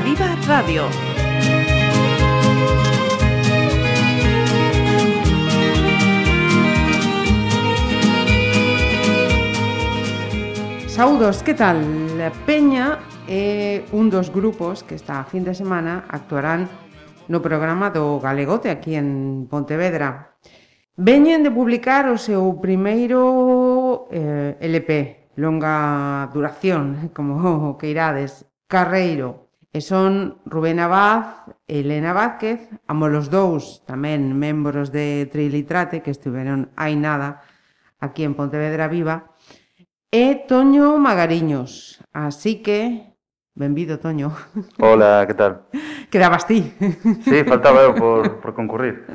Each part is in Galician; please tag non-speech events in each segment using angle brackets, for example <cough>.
Viva Radio. Saudos, que tal? Peña é un dos grupos que esta fin de semana actuarán no programa do Galegote aquí en Pontevedra. Veñen de publicar o seu primeiro eh, LP, longa duración, <laughs> como queirades, Carreiro, e son Rubén Abad e Elena Vázquez, ambos os dous tamén membros de Trilitrate que estiveron hai nada aquí en Pontevedra Viva, e Toño Magariños. Así que, benvido, Toño. Hola, que tal? <laughs> Quedabas ti. Sí, faltaba eu por, por concurrir.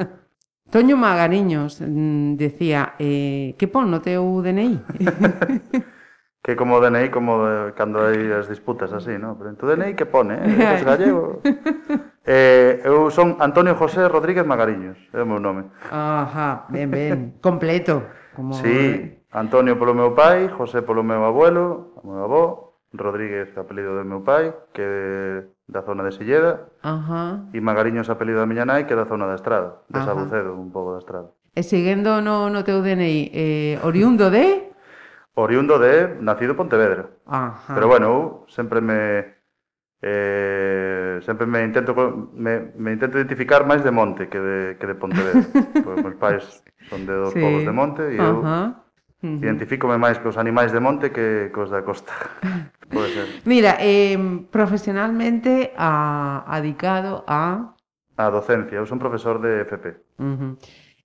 Toño Magariños mm, decía, eh, que pon no teu DNI? <laughs> Que como o DNI, como de, cando hai as disputas así, no? Pero en tu DNI que pone, eh? Es <laughs> gallego. eh, eu son Antonio José Rodríguez Magariños, é o meu nome. Ajá, ben, ben, completo. Como... Sí, Antonio polo meu pai, José polo meu abuelo, o meu avó, Rodríguez, apelido do meu pai, que da zona de Silleda, Ajá. e Magariños, apelido da miña nai, que é da zona da Estrada, de Sabucedo, un pouco da Estrada. E seguendo no, no teu DNI, eh, oriundo de... Oriundo de, nacido Pontevedra. Ajá. Pero bueno, eu sempre me eh, sempre me intento me, me intento identificar máis de monte que de, que de Pontevedra. <laughs> Porque pois meus pais son de dos sí. povos de monte e eu Ajá. Uh -huh. Identifícome máis cos animais de monte que cos da costa. <laughs> Pode ser. Mira, eh, profesionalmente a, adicado a... A docencia, eu son profesor de FP. Uh -huh.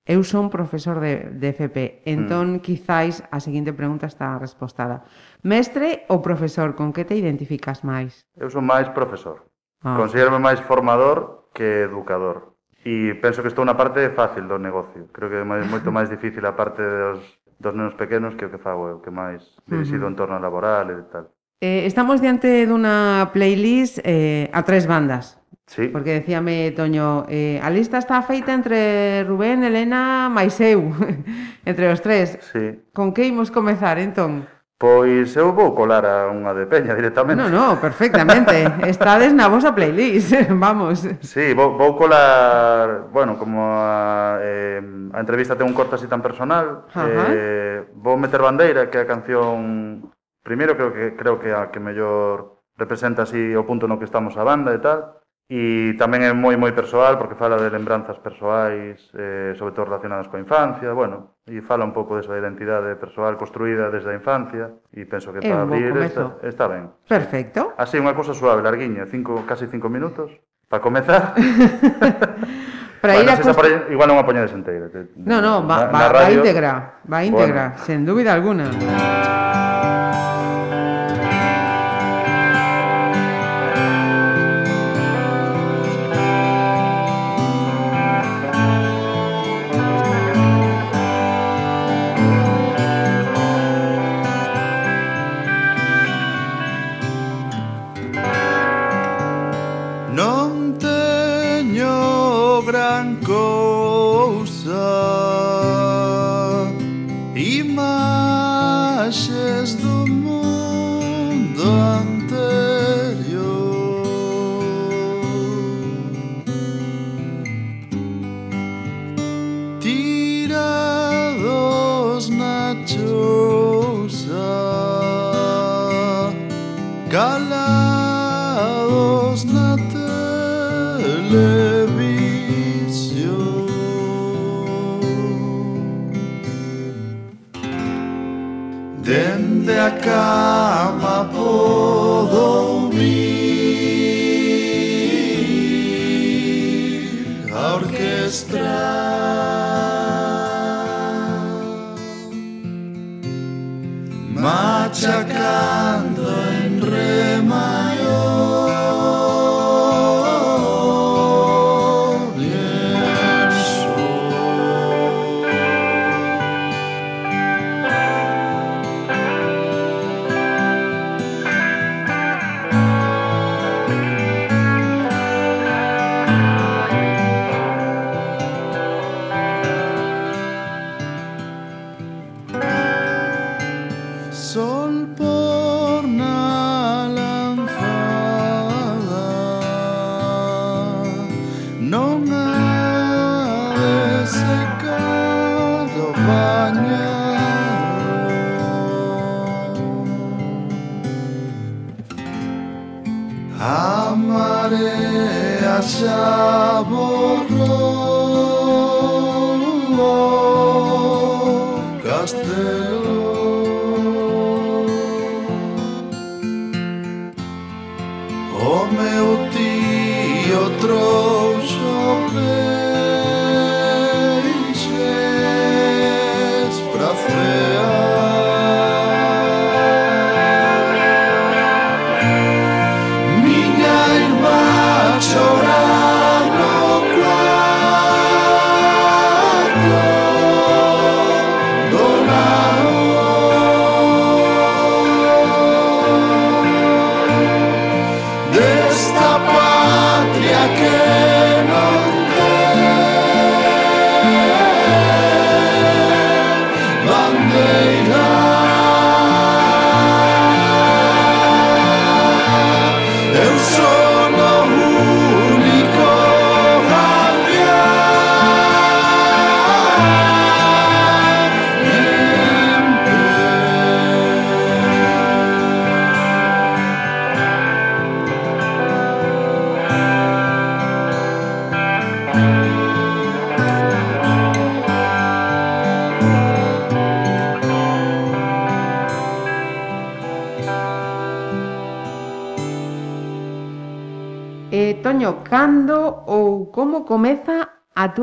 Eu son profesor de, de FP, entón mm. quizáis a seguinte pregunta está respostada. Mestre ou profesor, con que te identificas máis? Eu son máis profesor. Ah. Considerarme máis formador que educador. E penso que estou na parte fácil do negocio. Creo que é moito <laughs> máis difícil a parte dos, dos nenos pequenos que o que fago eu, que máis dirixido uh -huh. en torno laboral e tal. Eh, estamos diante dunha playlist eh, a tres bandas. Sí. Porque decíame Toño, eh, a lista está feita entre Rubén, Elena, mais eu, <laughs> entre os tres. Sí. Con que imos comezar entón? Pois eu vou colar a unha de Peña directamente. No, no, perfectamente. <laughs> Estades na vosa playlist, <laughs> vamos. Sí, vou, vou colar, bueno, como a, eh, a entrevista ten un corto así tan personal, Ajá. eh, vou meter bandeira, que é a canción, primeiro creo que creo que a que mellor representa así o punto no que estamos a banda e tal. E tamén é moi moi persoal porque fala de lembranzas persoais, eh, sobre todo relacionadas coa infancia, bueno, e fala un pouco desa identidade persoal construída desde a infancia e penso que para abrir está, está ben. Perfecto. Así unha cousa suave, larguiña, cinco, casi cinco minutos para comezar. <laughs> para bueno, ir a costa... por... igual non a poñedes inteira. No, no, va, na, va, na radio, va íntegra, va íntegra, bueno. sen dúbida alguna.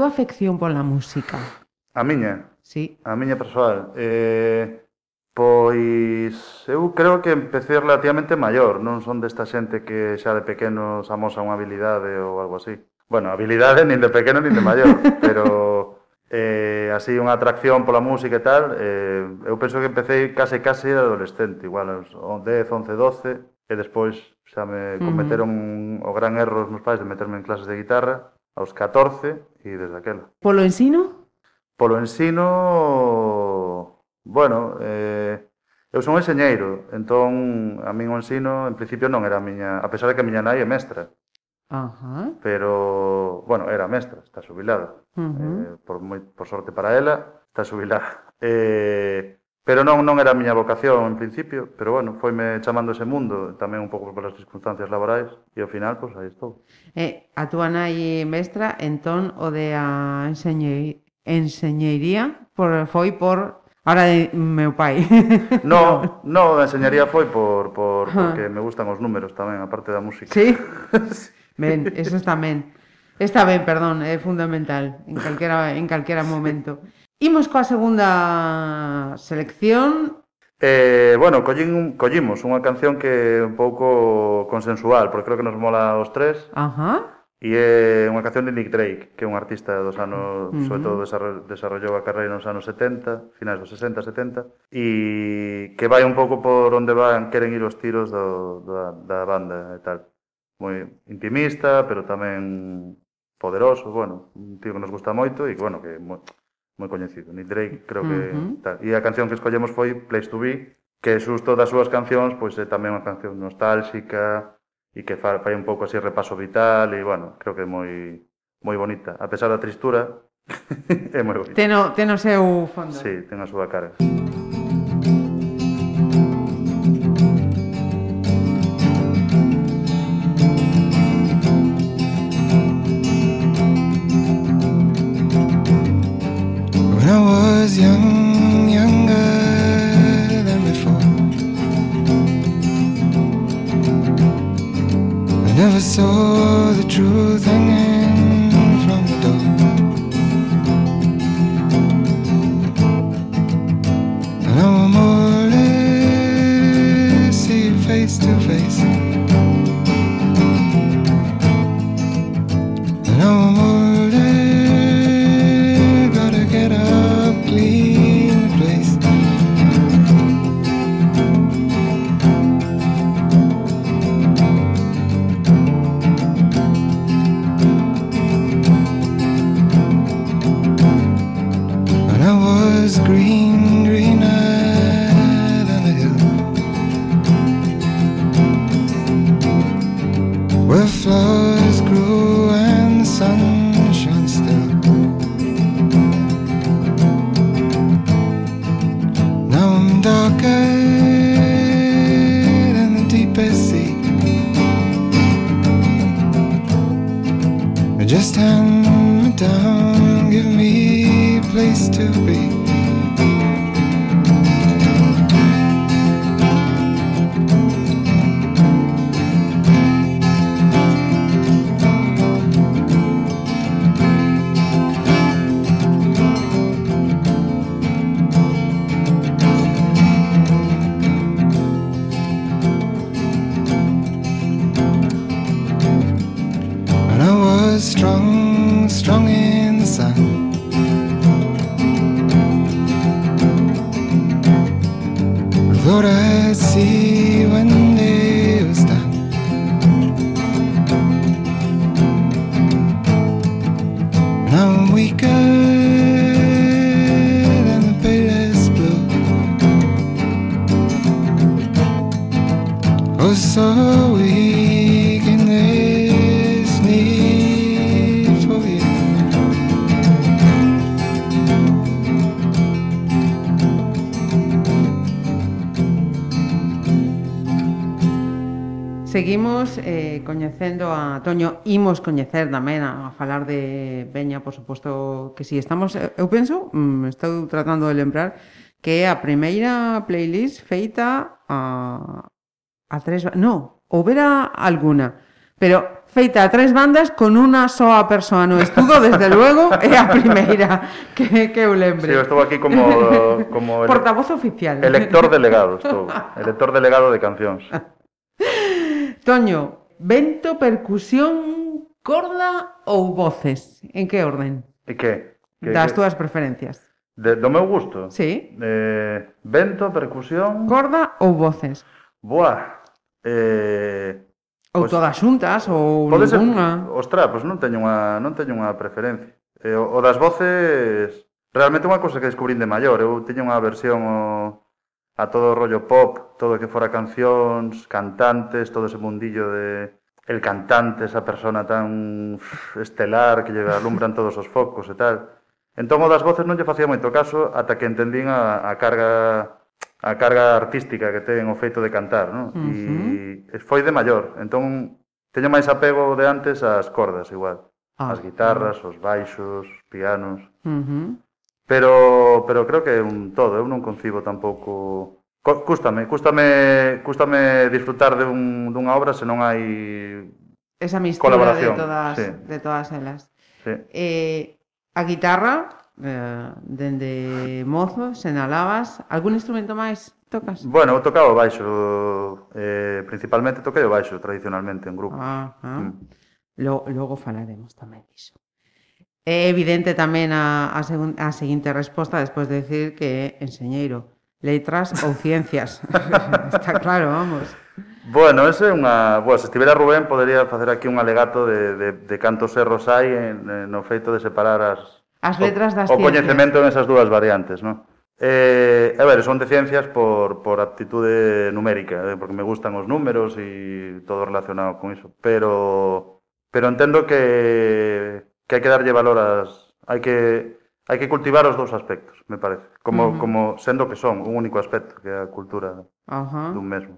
túa afección pola música? A miña? Sí. A miña persoal. Eh, pois eu creo que empecé relativamente maior, non son desta xente que xa de pequeno amosa unha habilidade ou algo así. Bueno, habilidade nin de pequeno nin de maior, <laughs> pero eh, así unha atracción pola música e tal, eh, eu penso que empecé case case adolescente, igual aos 10, 11, 12, e despois xa me cometeron uh -huh. o gran erro os meus pais de meterme en clases de guitarra, aos 14 e desde aquela. Polo ensino? Polo ensino, bueno, eh, eu son enxeñeiro, entón a min o ensino en principio non era a miña, a pesar de que a miña nai é mestra. Ajá. Pero, bueno, era mestra, está xubilada. Uh -huh. eh, por, moi, por sorte para ela, está xubilada. Eh, Pero non, non era a miña vocación en principio, pero bueno, foime chamando ese mundo, tamén un pouco polas circunstancias laborais, e ao final, pois, pues, aí estou. Eh, a túa nai mestra, entón, o de a enseñei, enseñeiría, por, foi por Ahora de meu pai. <laughs> No, no, a enseñaría foi por, por porque me gustan os números tamén, aparte da música. Sí? <laughs> sí. Ben, eso está ben. Está ben, perdón, é fundamental en calquera en calquera momento. Sí. Imos coa segunda selección. Eh, bueno, collín, collimos unha canción que é un pouco consensual, porque creo que nos mola os tres. Ajá. E é unha canción de Nick Drake, que é un artista dos anos, uh -huh. sobre todo desarrollou a carreira nos anos 70, finais dos 60, 70, e que vai un pouco por onde van, queren ir os tiros do, da, da banda e tal. Moi intimista, pero tamén poderoso, bueno, un tío que nos gusta moito e que, bueno, que moi, moi coñecido, ni Drake creo que uh -huh. tal. E a canción que escollemos foi Place to Be, que xusto das súas cancións pois é tamén unha canción nostálxica e que fai, fai un pouco así repaso vital e bueno, creo que é moi moi bonita, a pesar da tristura <laughs> é moi bonita. Ten o, ten o seu fondo. Sí, ten a súa cara. Música saw the truth coñecendo a Toño, imos coñecer tamén a, a falar de Veña, por suposto que si sí. estamos, eu penso, mm, estou tratando de lembrar que é a primeira playlist feita a a tres, no, houbera alguna, pero feita a tres bandas con unha soa persoa no estudo, desde <laughs> luego, é a primeira que, que eu lembre. Sí, eu estou aquí como... como el, Portavoz oficial. Elector delegado, estou. Elector delegado de cancións. Toño, vento, percusión, corda ou voces? En que orden? E que? que das que... túas preferencias. De, do meu gusto? Sí. Eh, vento, percusión... Corda ou voces? Boa. Eh, ou pues, todas xuntas ou ninguna. Ostra, pois pues non teño unha non teño unha preferencia. Eh, o, o das voces realmente unha cousa que descubrín de maior, eu teño unha versión o a todo o rollo pop, todo o que fora cancións, cantantes, todo ese mundillo de el cantante, esa persona tan estelar que lle alumbran todos os focos e tal. Entón, o das voces non lle facía moito caso ata que entendín a, a carga a carga artística que ten o feito de cantar, non? Uh -huh. E foi de maior. Entón, teño máis apego de antes ás cordas, igual. Ah, as guitarras, uh -huh. os baixos, pianos. Uh -huh. Pero pero creo que é un todo, eu non concibo tampouco Cústame, cústame, cústame disfrutar de un, dunha obra se non hai esa mistura de todas, sí. de todas elas. Sí. Eh, a guitarra eh, dende mozo, senalabas, algún instrumento máis tocas? Bueno, eu tocaba o baixo, eh, principalmente toquei o baixo tradicionalmente en grupo. Ah, ah. Mm. Logo, logo falaremos tamén disso. É evidente tamén a, a, segun, a seguinte resposta despois de decir que é enseñeiro, letras ou ciencias. <laughs> Está claro, vamos. Bueno, ese é unha... Bueno, se estivera Rubén, podería facer aquí un alegato de, de, de cantos erros hai en, no feito de separar as... As letras das o, ciencias. O coñecemento en esas dúas variantes, non? Eh, a ver, son de ciencias por, por aptitude numérica, eh, porque me gustan os números e todo relacionado con iso. Pero, pero entendo que que hai que darlle valor ás hai que hai que cultivar os dous aspectos, me parece, como uh -huh. como sendo que son un único aspecto, que é a cultura uh -huh. dun mesmo.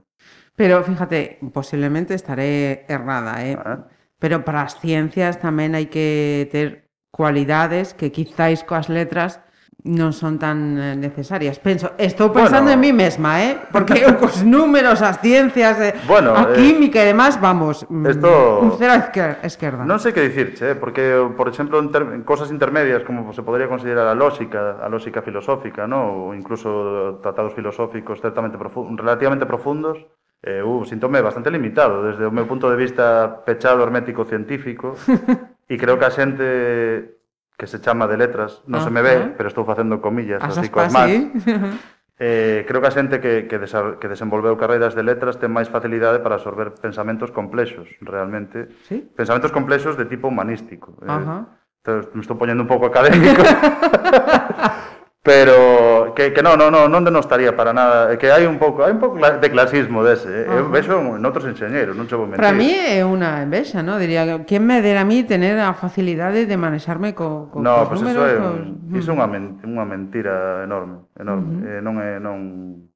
Pero fíjate, posiblemente estaré errada, eh? Ah, eh? Pero para as ciencias tamén hai que ter cualidades que quizáis coas letras non son tan eh, necesarias. Penso, estou pensando Bueno. en mí mesma, eh? <laughs> Porque eu cos números, as ciencias, eh, Bueno, a eh, química e demás, vamos, mm, esto- un cero a esquerda. Non sei que dicirche, eh, porque, por exemplo, en, ter- en cosas intermedias, como se podría considerar a lógica, a lógica filosófica, ¿no? ou incluso tratados filosóficos certamente profu relativamente profundos, eh, uh, síntome bastante limitado, desde o meu punto de vista pechado, hermético, científico, <laughs> e creo que a xente que se chama de letras, non uh -huh. se me ve, pero estou facendo comillas, as así coas más. ¿sí? <laughs> eh, creo que a xente que, que, desa, que desenvolveu carreiras de letras ten máis facilidade para absorber pensamentos complexos, realmente. ¿Sí? Pensamentos complexos de tipo humanístico. Uh -huh. eh, me estou poñendo un pouco académico. <laughs> <laughs> pero que, que non, non, non, non denostaría para nada, eh, que hai un pouco, hai un pouco de clasismo dese. eh? Eu ah. vexo en outros enxeñeiros, non che vou mentir. Para mí é unha envexa, ¿no? Diría, quen me dera a mí tener a facilidade de manexarme co, co no, cos pues números? No, pois mm. iso é, unha, men, unha mentira enorme, enorme. Uh -huh. eh, non é, non,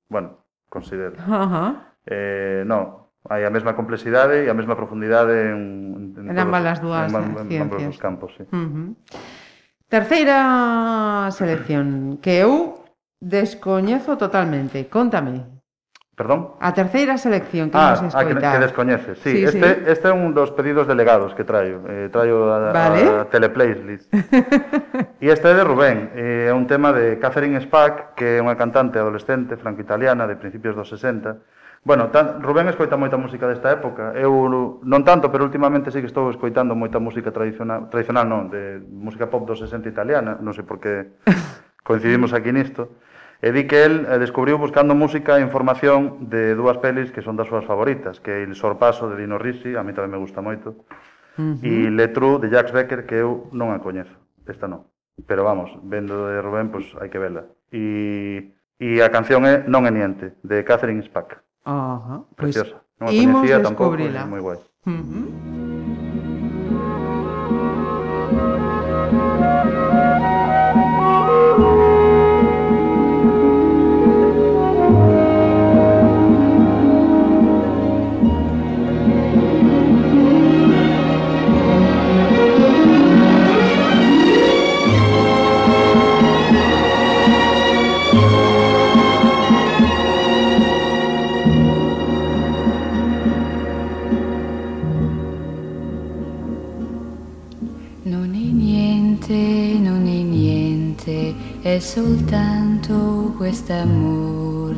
bueno, considero. Uh -huh. eh, non, hai a mesma complexidade e a mesma profundidade en, en, en ambas as dúas en, en, en ambos os campos, sí. Uh -huh. Terceira selección que eu Descoñezo totalmente. Contame. Perdón? A terceira selección que ah, nos escoitar. Ah, que, que descoñeces, sí. sí este, sí. este é un dos pedidos delegados que traio. Eh, traio a, vale. a Teleplaylist. <laughs> E este é de Rubén. Eh, É un tema de Catherine Spack, que é unha cantante adolescente franco-italiana de principios dos 60. Bueno, tan, Rubén escoita moita música desta época. Eu non tanto, pero últimamente sí que estou escoitando moita música tradicional, tradicional non, de música pop dos 60 italiana, non sei por que <laughs> coincidimos aquí nisto. E di que el eh, descubriu buscando música e información de dúas pelis que son das súas favoritas, que é Il sorpaso de Dino Risi, a mí tamén me gusta moito, uh -huh. e Le True de Jacques Becker, que eu non a coñezo, esta non. Pero vamos, vendo de Rubén, pois pues, hai que vela. E, e a canción é Non é niente, de Catherine Spack. Uh -huh. Preciosa. Pues, non a coñecía tampouco, moi guai. Uh -huh. Soltanto quest'amore.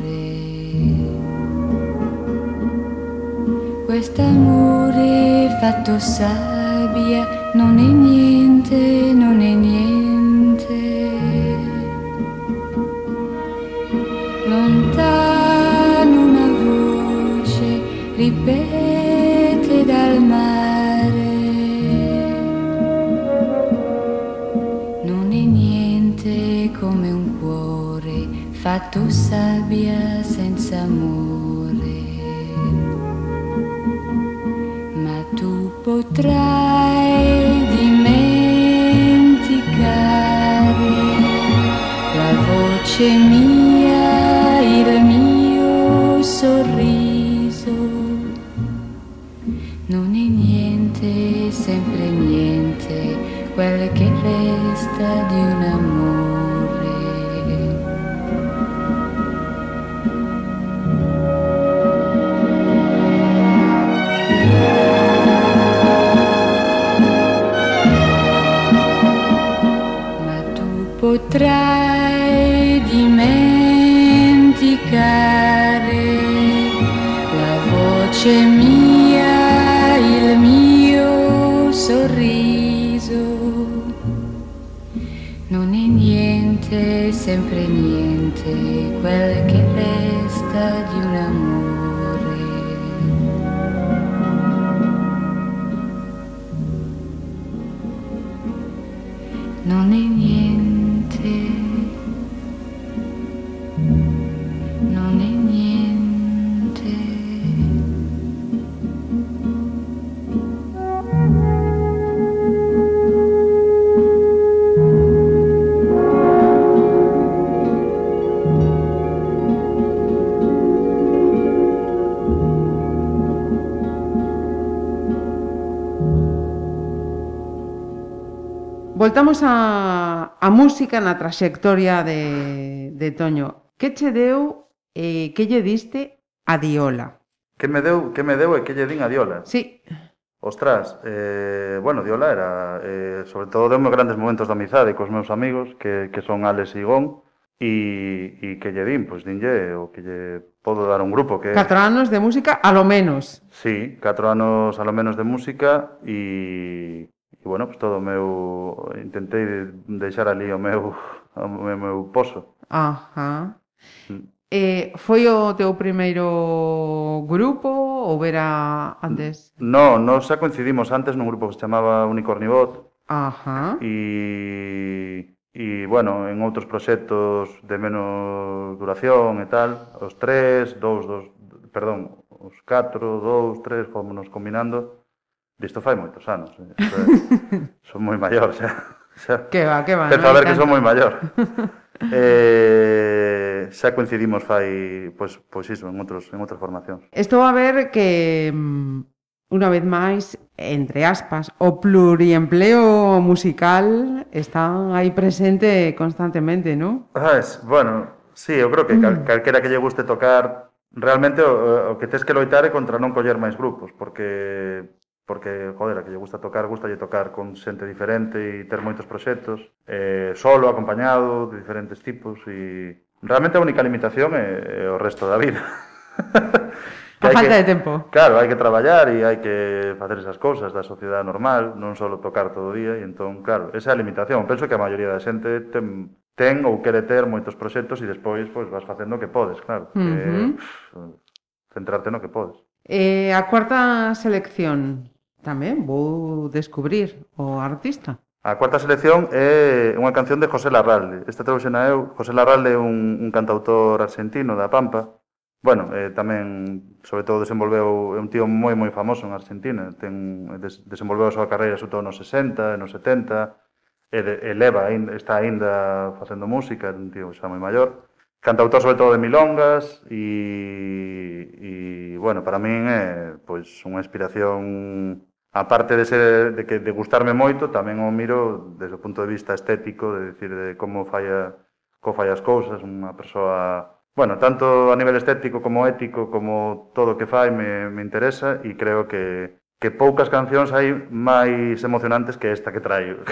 Quest'amore fatto sabbia, non è niente, non è niente. Lontano una voce ripete fatto sabbia senza amore. Ma tu potrai dimenticare la voce mia, il mio sorriso. Non è niente, sempre niente, quel Miramos a, a música na traxectoria de, de Toño. Que che deu e eh, que lle diste a Diola? Que me deu, que me deu e que lle din a Diola? Sí. Ostras, eh, bueno, Diola era, eh, sobre todo, deu grandes momentos de amizade cos meus amigos, que, que son Alex e Gon, E, e que lle din, pois dinlle o que lle podo dar un grupo que... Catro anos de música, a lo menos. Sí, catro anos a lo menos de música e, e bueno, pues todo o meu intentei deixar ali o meu o meu, meu pozo. Ajá. Mm. Eh, foi o teu primeiro grupo ou era antes? No, nós xa coincidimos antes nun grupo que se chamaba Unicornibot. Ajá. E e bueno, en outros proxectos de menos duración e tal, os tres, dous, dos, perdón, os catro, dous, tres, fomos combinando Disto fai moitos anos. Eh, Isto <laughs> son moi maior, xa. xa que va, que va. Pero saber a ver que tanto. son moi maior. <laughs> eh, xa coincidimos fai, pois, pois iso, en, outros, en outras formacións. Estou a ver que, mm, unha vez máis, entre aspas, o pluriempleo musical está aí presente constantemente, non? Ah, es, bueno, sí, eu creo que cal, mm. calquera que lle guste tocar, realmente o, o que tes que loitar é contra non coller máis grupos, porque porque, joder, a que lle gusta tocar, gusta lle tocar con xente diferente e ter moitos proxectos, eh, solo, acompañado, de diferentes tipos, e realmente a única limitación é, é o resto da vida. <laughs> que a falta que, de tempo. Claro, hai que traballar e hai que facer esas cousas da sociedade normal, non só tocar todo o día, e entón, claro, esa é a limitación. Penso que a maioría da xente ten, ten ou quere ter moitos proxectos e despois pois vas facendo o que podes, claro. Uh -huh. que, pff, centrarte no que podes. Eh, a cuarta selección, tamén vou descubrir o artista. A cuarta selección é unha canción de José Larralde. Esta trouxena eu. José Larralde é un, un cantautor argentino da Pampa. Bueno, eh, tamén, sobre todo, desenvolveu é un tío moi, moi famoso en Argentina. Ten, des, desenvolveu a súa carreira, sobre todo, nos 60 e nos 70. E, de, e leva, está aínda facendo música, é un tío xa moi maior. Cantautor, sobre todo, de milongas e, e bueno, para min é pois, unha inspiración aparte de, ser, de, que, de gustarme moito, tamén o miro desde o punto de vista estético, de decir, de como falla, como falla as cousas, unha persoa... Bueno, tanto a nivel estético como ético, como todo o que fai me, me interesa e creo que, que poucas cancións hai máis emocionantes que esta que traio.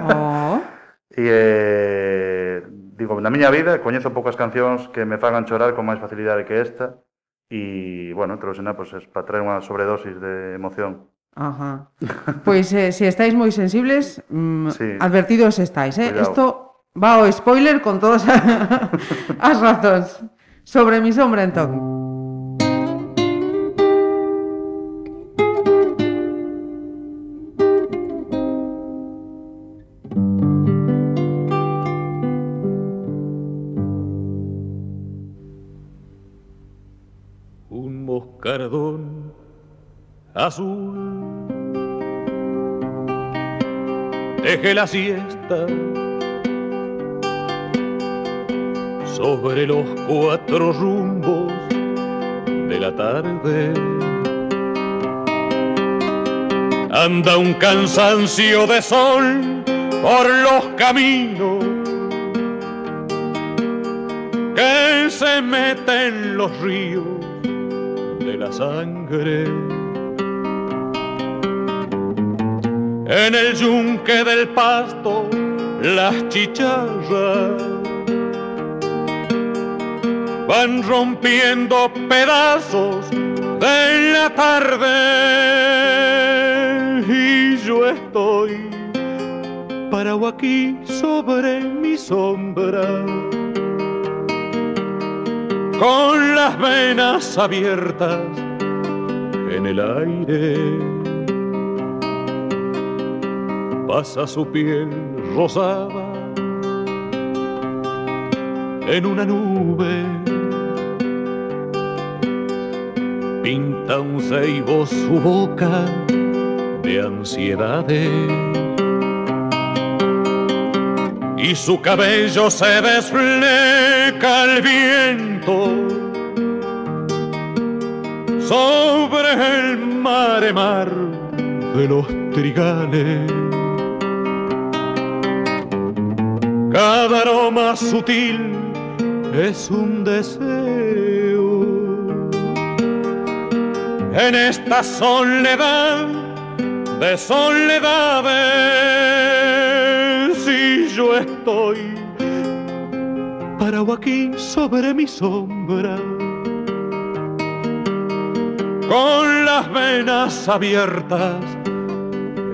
Oh. <laughs> e, eh, digo, na miña vida coñezo poucas cancións que me fagan chorar con máis facilidade que esta e, bueno, trouxena, pois, pues, para traer unha sobredosis de emoción. Ajá. Pois eh, se estáis moi sensibles, mm, Sí. advertidos estáis, eh? Isto va o spoiler con todas <laughs> as razóns. Sobre mi sombra entón. un moscardón azul. Deje la siesta sobre los cuatro rumbos de la tarde. Anda un cansancio de sol por los caminos que se mete en los ríos de la sangre. En el yunque del pasto, las chicharras van rompiendo pedazos de la tarde y yo estoy parado aquí sobre mi sombra con las venas abiertas en el aire. Pasa su piel rosada en una nube. Pinta un ceibo su boca de ansiedades y su cabello se desfleca al viento sobre el mare mar de los trigales. Cada aroma sutil es un deseo. En esta soledad de soledades y yo estoy parado aquí sobre mi sombra con las venas abiertas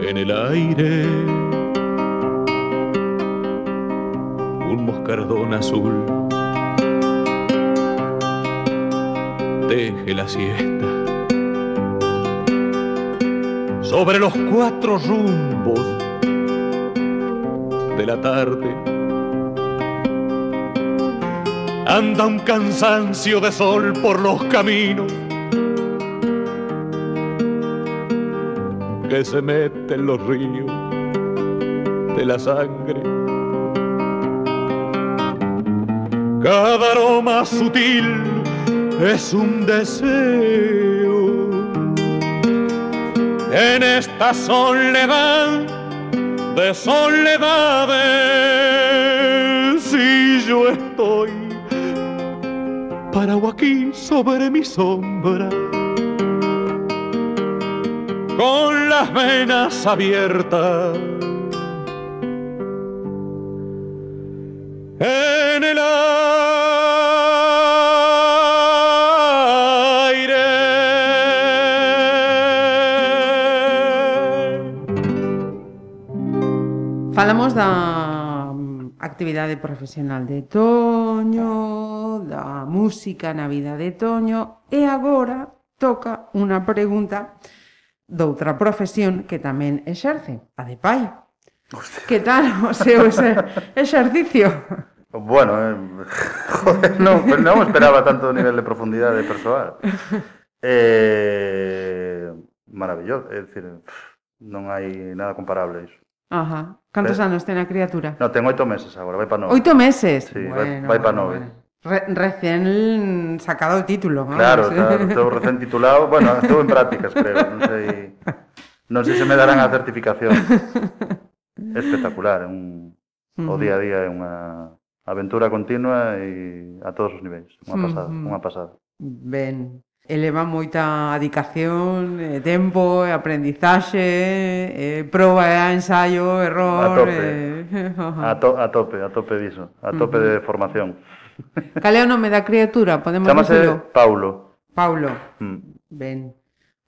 en el aire un moscardón azul teje la siesta sobre los cuatro rumbos de la tarde. Anda un cansancio de sol por los caminos que se mete en los ríos de la sangre. Cada aroma sutil es un deseo. En esta soledad de soledades y yo estoy parado aquí sobre mi sombra con las venas abiertas actividade Profesional de Toño, da música na vida de Toño, e agora toca unha pregunta doutra profesión que tamén exerce, a de pai. Hostia. Que tal o seu exer exercicio? Bueno, eh, <laughs> joder, non, non esperaba tanto nivel de profundidade persoal. Eh, maravilloso, é dicir, non hai nada comparable a iso. Ajá. Cantos Pero, anos ten a criatura? No, ten oito meses agora, vai para nove. Oito meses? Sí, bueno, vai, vai para nove. Bueno. Re recén sacado o título. ¿no? Claro, claro, estou recén titulado, bueno, estou en prácticas, creo, non sei, non sei se me darán a certificación. Espectacular, un, o día a día é unha aventura continua e a todos os niveis, unha pasada, unha pasada. Ben, eleva moita adicación, eh, tempo, e aprendizaxe, eh, eh proba, e ensaio, error... A tope, e... <laughs> a, to, a tope, a tope diso, a tope uh -huh. de formación. Cal é o nome da criatura? Podemos Chámase decirlo? Paulo. Paulo. Mm. Ben.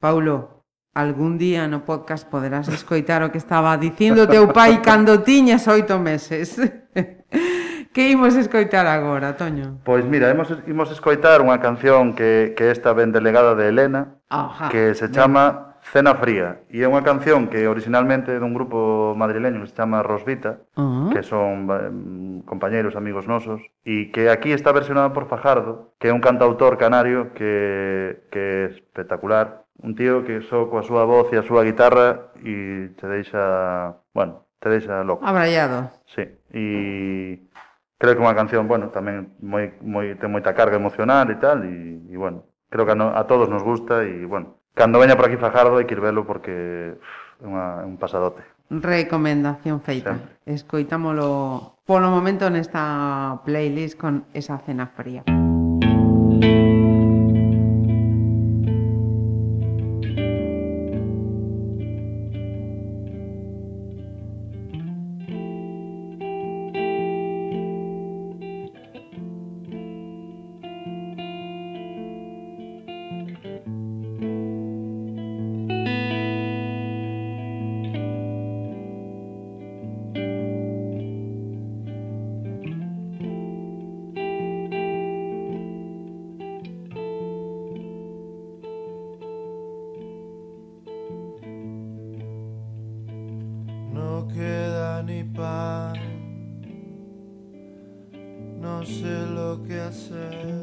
Paulo, algún día no podcast poderás escoitar o que estaba dicindo teu pai cando tiñas oito meses. <laughs> Que imos escoitar agora, Toño? Pois mira, imos, imos escoitar unha canción que, que esta ben delegada de Elena Ajá, Que se chama. Cena Fría E é unha canción que originalmente é dun grupo madrileño que se chama Rosvita uh -huh. Que son eh, compañeiros, amigos nosos E que aquí está versionada por Fajardo Que é un cantautor canario que, que é espectacular Un tío que só coa súa voz e a súa guitarra E te deixa, bueno, te deixa loco Abrallado Sí, e creo que é unha canción, bueno, tamén moi, moi, ten moita carga emocional e tal, e, e bueno, creo que a, no, a todos nos gusta e, bueno, cando veña por aquí Fajardo hai que ir velo porque é unha, un pasadote. Recomendación feita. Sempre. Escoitámolo polo momento nesta playlist con esa cena fría. Música No queda ni pan, no sé lo que hacer.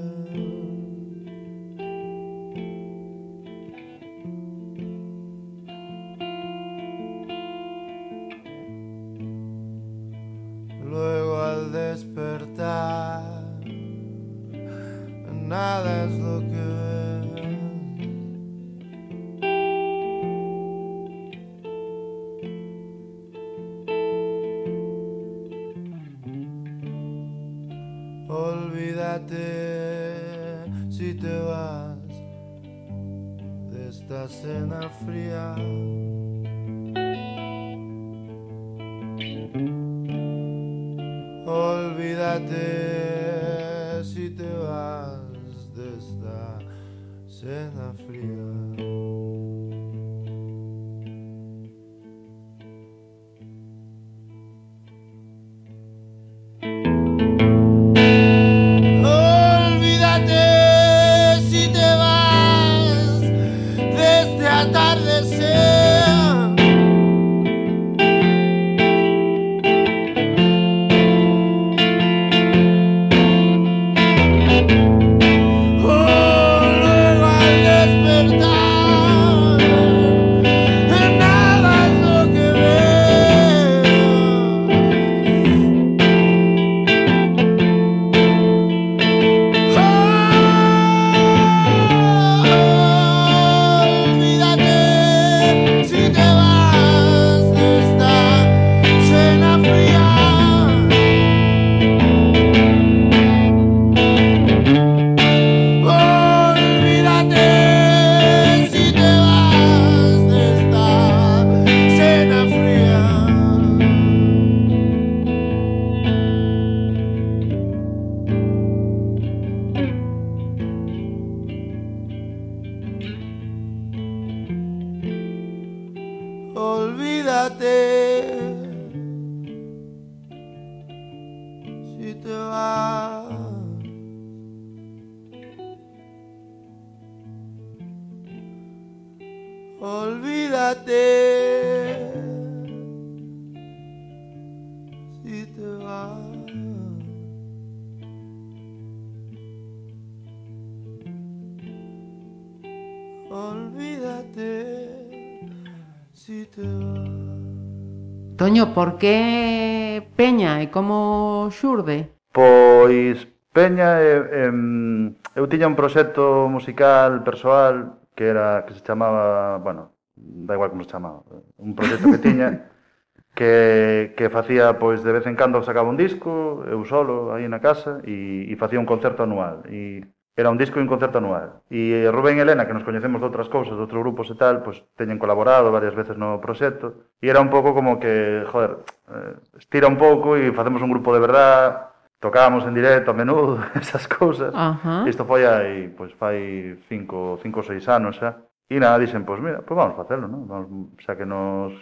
Toño, por que Peña e como xurde? Pois Peña eh, eh, eu tiña un proxecto musical persoal que era que se chamaba, bueno, da igual como se chamaba, un proxecto que tiña <laughs> que, que facía pois de vez en cando sacaba un disco, eu solo aí na casa e, e facía un concerto anual e era un disco e un concerto anual. E eh, Rubén e Elena, que nos coñecemos de outras cousas, de outros grupos e tal, pois teñen colaborado varias veces no proxecto, e era un pouco como que, joder, eh, estira un pouco e facemos un grupo de verdad, tocábamos en directo a menudo, <laughs> esas cousas. Uh -huh. Isto foi aí, pois fai cinco, cinco ou seis anos xa. E nada, dixen, pois mira, pois vamos facelo, non? Vamos, xa que nos,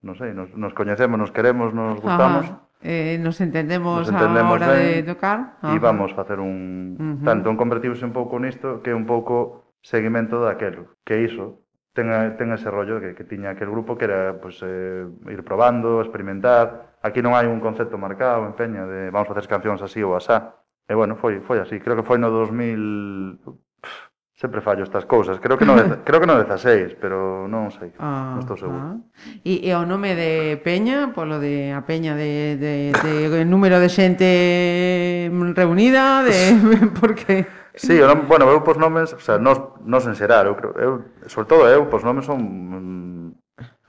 non sei, nos, nos coñecemos, nos queremos, nos gustamos, uh -huh eh, nos entendemos, nos entendemos a hora ben, de tocar e vamos facer un uh -huh. tanto un convertiuse un pouco nisto que un pouco seguimento daquelo que iso ten, ten ese rollo que, que tiña aquel grupo que era pues, eh, ir probando, experimentar. Aquí non hai un concepto marcado en Peña de vamos facer cancións así ou asá. E bueno, foi, foi así. Creo que foi no 2000 Sempre fallo estas cousas. Creo que no, <laughs> creo que no 16, pero non sei. Ah, non estou ah, seguro. Ah. E, e o nome de Peña, polo de a Peña de, de, de número de xente reunida, de <laughs> porque Sí, o bueno, eu pos nomes, o sea, nos, nos en xerar, eu creo, eu, sobre todo eu pos nomes son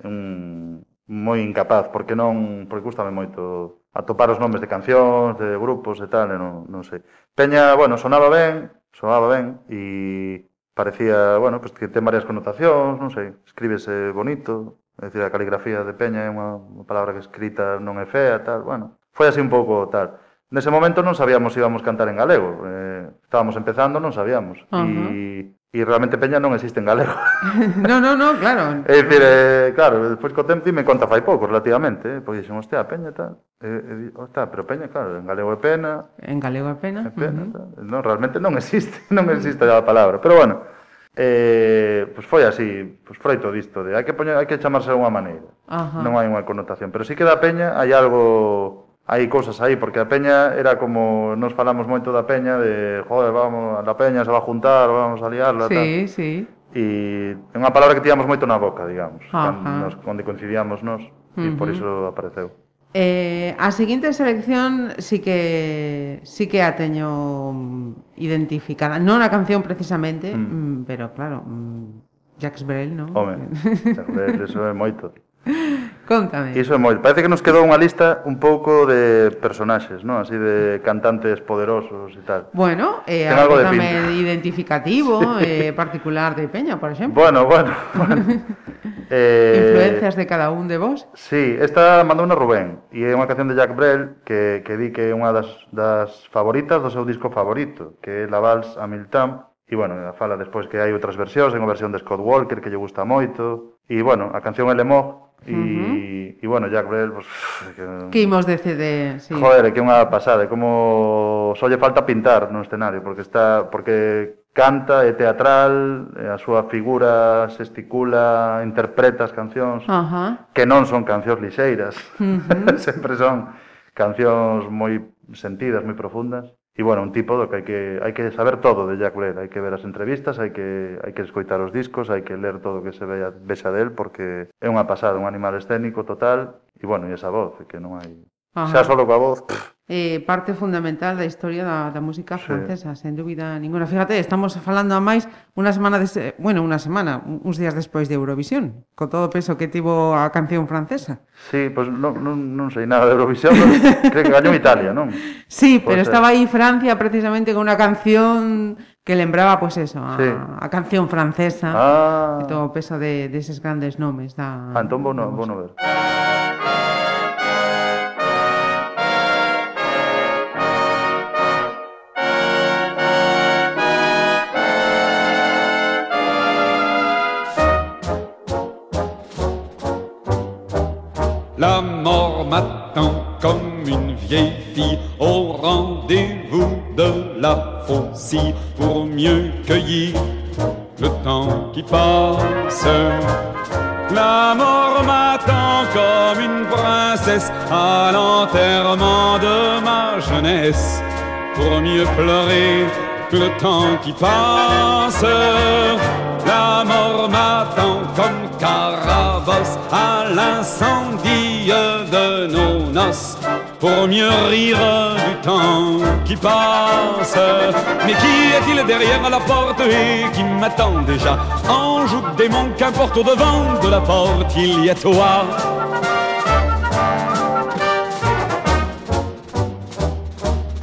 un, moi incapaz, porque non, porque gustame moito atopar os nomes de cancións, de grupos e tal, e non, non sei. Peña, bueno, sonaba ben, sonaba ben e parecía, bueno, pues que ten varias connotacións, non sei, escríbese bonito, é dicir, a caligrafía de Peña é unha, unha palabra que escrita non é fea, tal, bueno, foi así un pouco tal. Nese momento non sabíamos se íbamos cantar en galego, eh, estábamos empezando, non sabíamos, uh -huh. e E realmente Peña non existe en galego. <laughs> non, non, non, claro. É dicir, eh, claro, despois co tempo dime conta fai pouco relativamente, eh, porque dixen, hostia, Peña tal. E, e, hostia, pero Peña, claro, en galego é pena. En galego é pena. É pena uh -huh. Tal. non, realmente non existe, <laughs> non existe a palabra. Pero bueno, eh, pois foi así, pois froito disto de hai que poñer, hai que chamarse de unha maneira. Ajá. Non hai unha connotación, pero si sí que da Peña hai algo hai cousas aí, porque a peña era como nos falamos moito da peña de, joder, vamos, a peña se va a juntar, vamos a liarla, sí, tal. Sí, sí. E é unha palabra que tiñamos moito na boca, digamos, Ajá. cando, nos, cando coincidíamos nos, uh -huh. e por iso apareceu. Eh, a seguinte selección sí que sí que a teño mm, identificada, non a canción precisamente, mm. mm pero claro, mm, Jacques Brel, non? Home, Jacques Brel, eso é moito. <laughs> Contame. Iso é moi. Parece que nos quedou unha lista un pouco de personaxes, non? Así de cantantes poderosos e tal. Bueno, eh, Ten algo de pinta. identificativo, sí. eh, particular de Peña, por exemplo. Bueno, bueno. <laughs> bueno. <laughs> eh, Influencias de cada un de vos. Sí, esta mandou unha Rubén. E é unha canción de Jack Brel que, que di que é unha das, das favoritas do seu disco favorito, que é La Vals a Miltam. E, bueno, fala despois que hai outras versións, ten unha versión de Scott Walker que lle gusta moito. E, bueno, a canción é Lemog E, uh -huh. e bueno, Jack Brel, pues, que... que imos de CD, sí. Joder, que é unha pasada, como só lle falta pintar no escenario, porque está porque canta, é teatral, a súa figura gesticula, interpreta as cancións, uh -huh. que non son cancións lixeiras, uh <laughs> -huh. sempre son cancións moi sentidas, moi profundas. E, bueno, un tipo do que hai que, hai que saber todo de Jack Blair, hai que ver as entrevistas, hai que, hai que escoitar os discos, hai que ler todo o que se vea, vexa del, porque é unha pasada, un animal escénico total, e, bueno, e esa voz, que non hai... Ajá. Xa solo coa voz... Pff, eh, parte fundamental da historia da, da música sí. francesa, sen dúbida ninguna. Fíjate, estamos falando a máis unha semana, de, bueno, unha semana, uns días despois de Eurovisión, co todo o peso que tivo a canción francesa. Sí, pois pues non, non, non sei nada de Eurovisión, pero <laughs> creo que gañou Italia, non? Sí, pero ser. estaba aí Francia precisamente con unha canción que lembraba, pois pues eso, a, sí. a canción francesa, ah. e todo o peso de, deses de grandes nomes. Da, ah, entón, bono, bono ver. Ah. Pour mieux cueillir le temps qui passe. La mort m'attend comme une princesse à l'enterrement de ma jeunesse pour mieux pleurer le temps qui passe. La mort m'attend comme Carabosse à l'incendie de nos noces pour mieux rire du temps qui passe. Mais qui est-il derrière la porte et qui m'attend déjà? Ange ou démon, qu'importe au devant de la porte, il y a toi.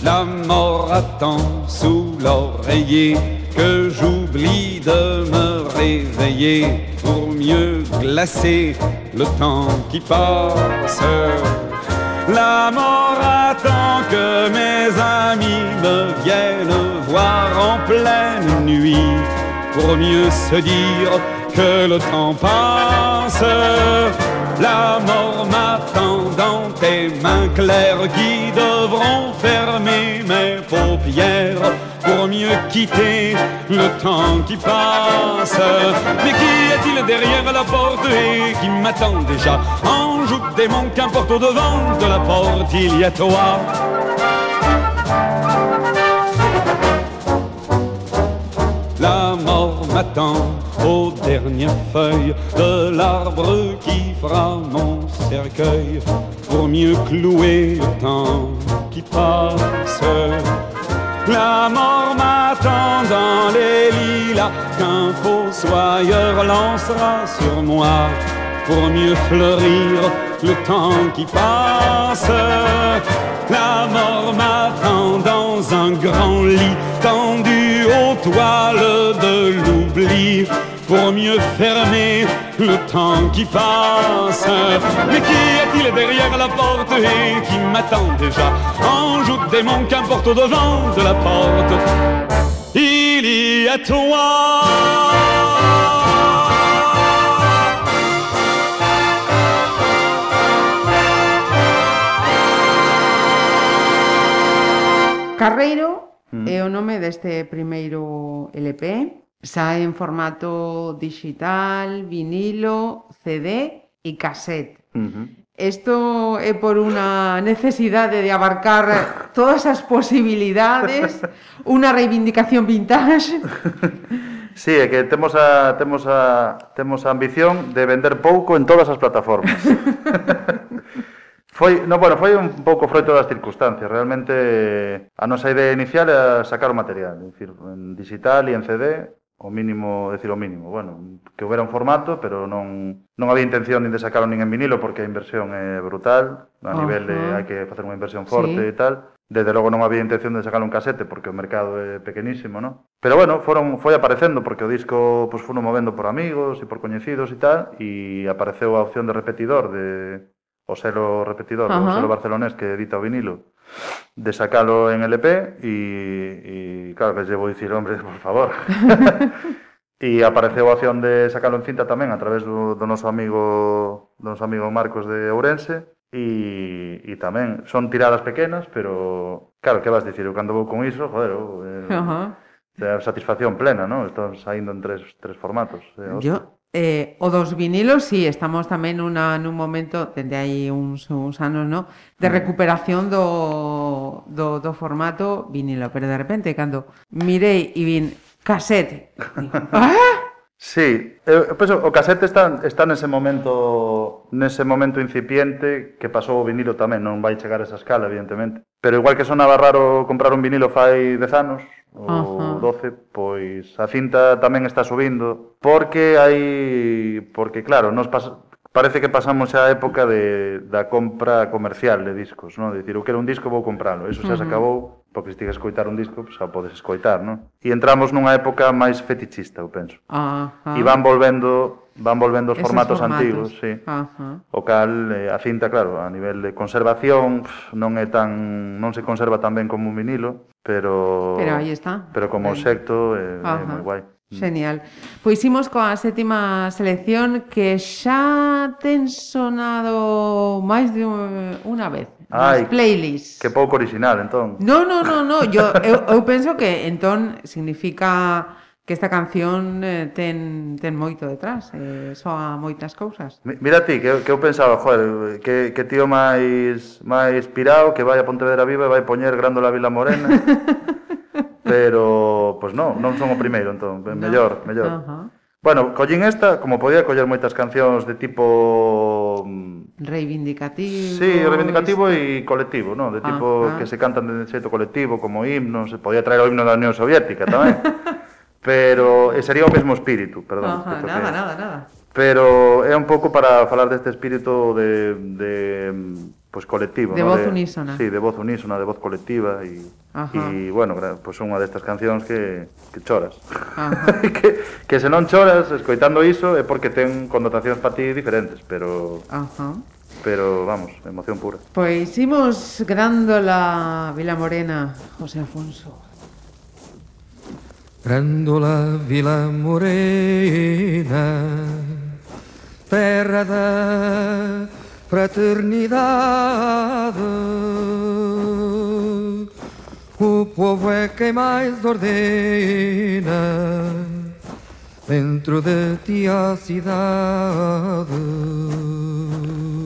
La mort attend sous l'oreiller que j'oublie de me réveiller pour mieux glacer le temps qui passe. La mort attend que mes amis me viennent voir en pleine nuit pour mieux se dire que le temps passe. La mort m'attend dans tes mains claires qui devront fermer mes paupières pour mieux quitter le temps qui passe. Mais qui est-il derrière la porte et qui m'attend déjà? Ange ou démon, qu'importe au devant de la porte, il y a toi. La mort m'attend aux dernières feuilles de l'arbre qui fera mon cercueil pour mieux clouer le temps qui passe. La mort m'attend dans les lilas qu'un fossoyeur lancera sur moi pour mieux fleurir le temps qui passe. La mort m'attend dans un grand lit tendu aux toiles de l'oubli pour mieux fermer le temps qui passe. Mais qui est-il derrière la porte et qui m'attend déjà? Ange ou démon, qu'importe au devant de la porte, il y a toi. Carreiro é o nome deste primeiro LP. Sae en formato digital, vinilo, CD e cassette. Uh -huh. Isto é por unha necesidade de abarcar todas as posibilidades, unha reivindicación vintage. Sí, é que temos a, temos a, temos a ambición de vender pouco en todas as plataformas. foi, no, bueno, foi un pouco froito das circunstancias. Realmente a nosa idea inicial era sacar o material, en digital e en CD, o mínimo, decir o mínimo, bueno, que houbera un formato, pero non non había intención nin de sacarlo nin en vinilo porque a inversión é brutal, a Ajá. nivel de hai que facer unha inversión forte sí. e tal. Desde logo non había intención de sacar un casete porque o mercado é pequenísimo, non? Pero bueno, foron foi aparecendo porque o disco pois pues, foron movendo por amigos e por coñecidos e tal e apareceu a opción de repetidor de o selo repetidor, uh o selo barcelonés que edita o vinilo de sacalo en LP e, e claro, que llevo dicir, hombre, por favor. <laughs> e apareceu a opción de sacalo en cinta tamén a través do, do noso amigo do noso amigo Marcos de Ourense e, e tamén son tiradas pequenas, pero claro, que vas dicir, eu cando vou con iso, joder, eu, eh, uh -huh. satisfacción plena, non? Están saindo en tres, tres formatos. Eh, Yo Eh, o dos vinilos, sí, estamos tamén una, nun momento, dende aí uns, uns anos, no? de mm. recuperación do, do, do formato vinilo, pero de repente, cando mirei e vin casete, digo, <laughs> ah! Sí, eh, eu, penso, o casete está, está nese momento nese momento incipiente que pasou o vinilo tamén, non vai chegar a esa escala, evidentemente. Pero igual que sonaba raro comprar un vinilo fai 10 anos, ou 12, pois a cinta tamén está subindo, porque hai porque claro, nos pasa parece que pasamos a época de da compra comercial de discos, non? De dicir, eu quero un disco, vou compralo. Eso xa uh -huh. se acabou, porque se tigas escoitar un disco, xa podes escoitar, non? E entramos nunha época máis fetichista, eu penso. Uh -huh. E van volvendo van volvendo os formatos, formatos antigos, sí. Uh -huh. O cal eh, a cinta, claro, a nivel de conservación pff, non é tan non se conserva tan ben como un vinilo, Pero, pero aí está. Pero como aí. secto eh, é, Ajá. moi guai. Genial. Pois imos coa sétima selección que xa ten sonado máis de unha vez Ai, playlist. playlists. Que pouco original, entón. No, no, no, no. Yo, eu, eu penso que entón significa que esta canción eh, ten, ten moito detrás, eh, soa moitas cousas. Mira ti, que, que eu pensaba, joder, que, que tío máis máis pirado, que vai a Pontevedra Viva e vai poñer Grándola Vila Morena. <laughs> pero, pois pues non, non son o primeiro, entón, no, mellor, mellor. Uh -huh. Bueno, collín esta, como podía coller moitas cancións de tipo... Mm, reivindicativo... Sí, reivindicativo este... e colectivo, non? De tipo ah, que se cantan de xeito colectivo, como himnos, se podía traer o himno da Unión Soviética tamén. <laughs> pero e sería o mesmo espírito, perdón. Ajá, que nada, nada, nada. Pero é un pouco para falar deste espírito de, de pues, colectivo, de no? voz de, unísona. Sí, de voz unísona, de voz colectiva e e bueno, pois pues, unha destas cancións que que choras. <laughs> que que se non choras escoitando iso é porque ten connotacións para ti diferentes, pero Ajá. Pero vamos, emoción pura. Pois imos grándola Vila Morena, José Afonso. Grândola Vila Morena, terra da fraternidade. O povo é quem mais ordena dentro de ti a cidade.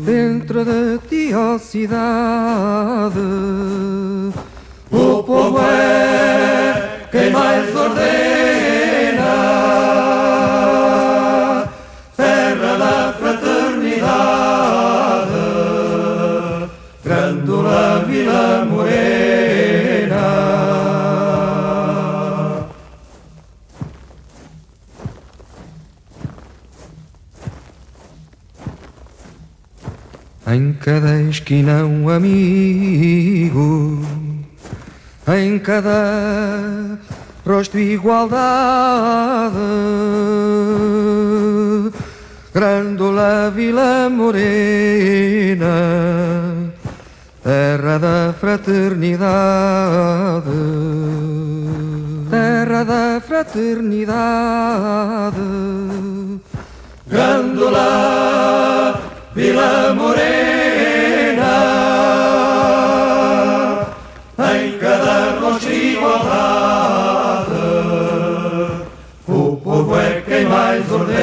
Dentro de ti a cidade. O povo é quem mais ordena. Terra da fraternidade. Grândola Vila Morena. Em cada esquina um amigo, em cada rosto igualdade. Grândola Vila Morena, terra da fraternidade, terra da fraternidade. Grândola Vila Morena, igualdade, o povo é quem mais ordena.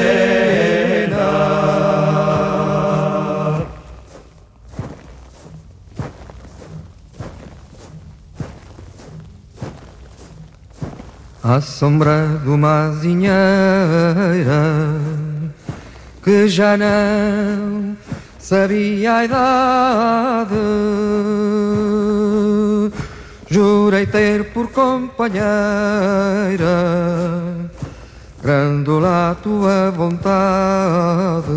À sombra de uma azinheira que já não sabia a idade. Jurei ter por companheira Grândola a tua vontade.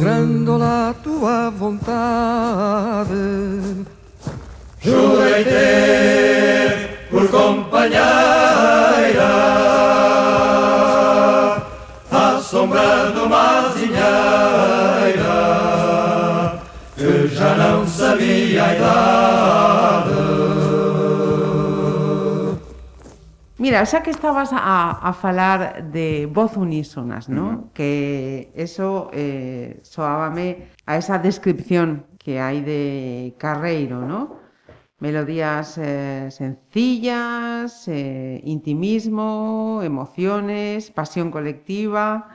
Grândola a tua vontade. Jurei ter por companheira à sombra de não sabia a idade. Mira, xa que estabas a, a falar de voz unísonas, ¿no? Que eso eh, soábame a esa descripción que hai de Carreiro, ¿no? Melodías eh, sencillas, eh, intimismo, emociones, pasión colectiva.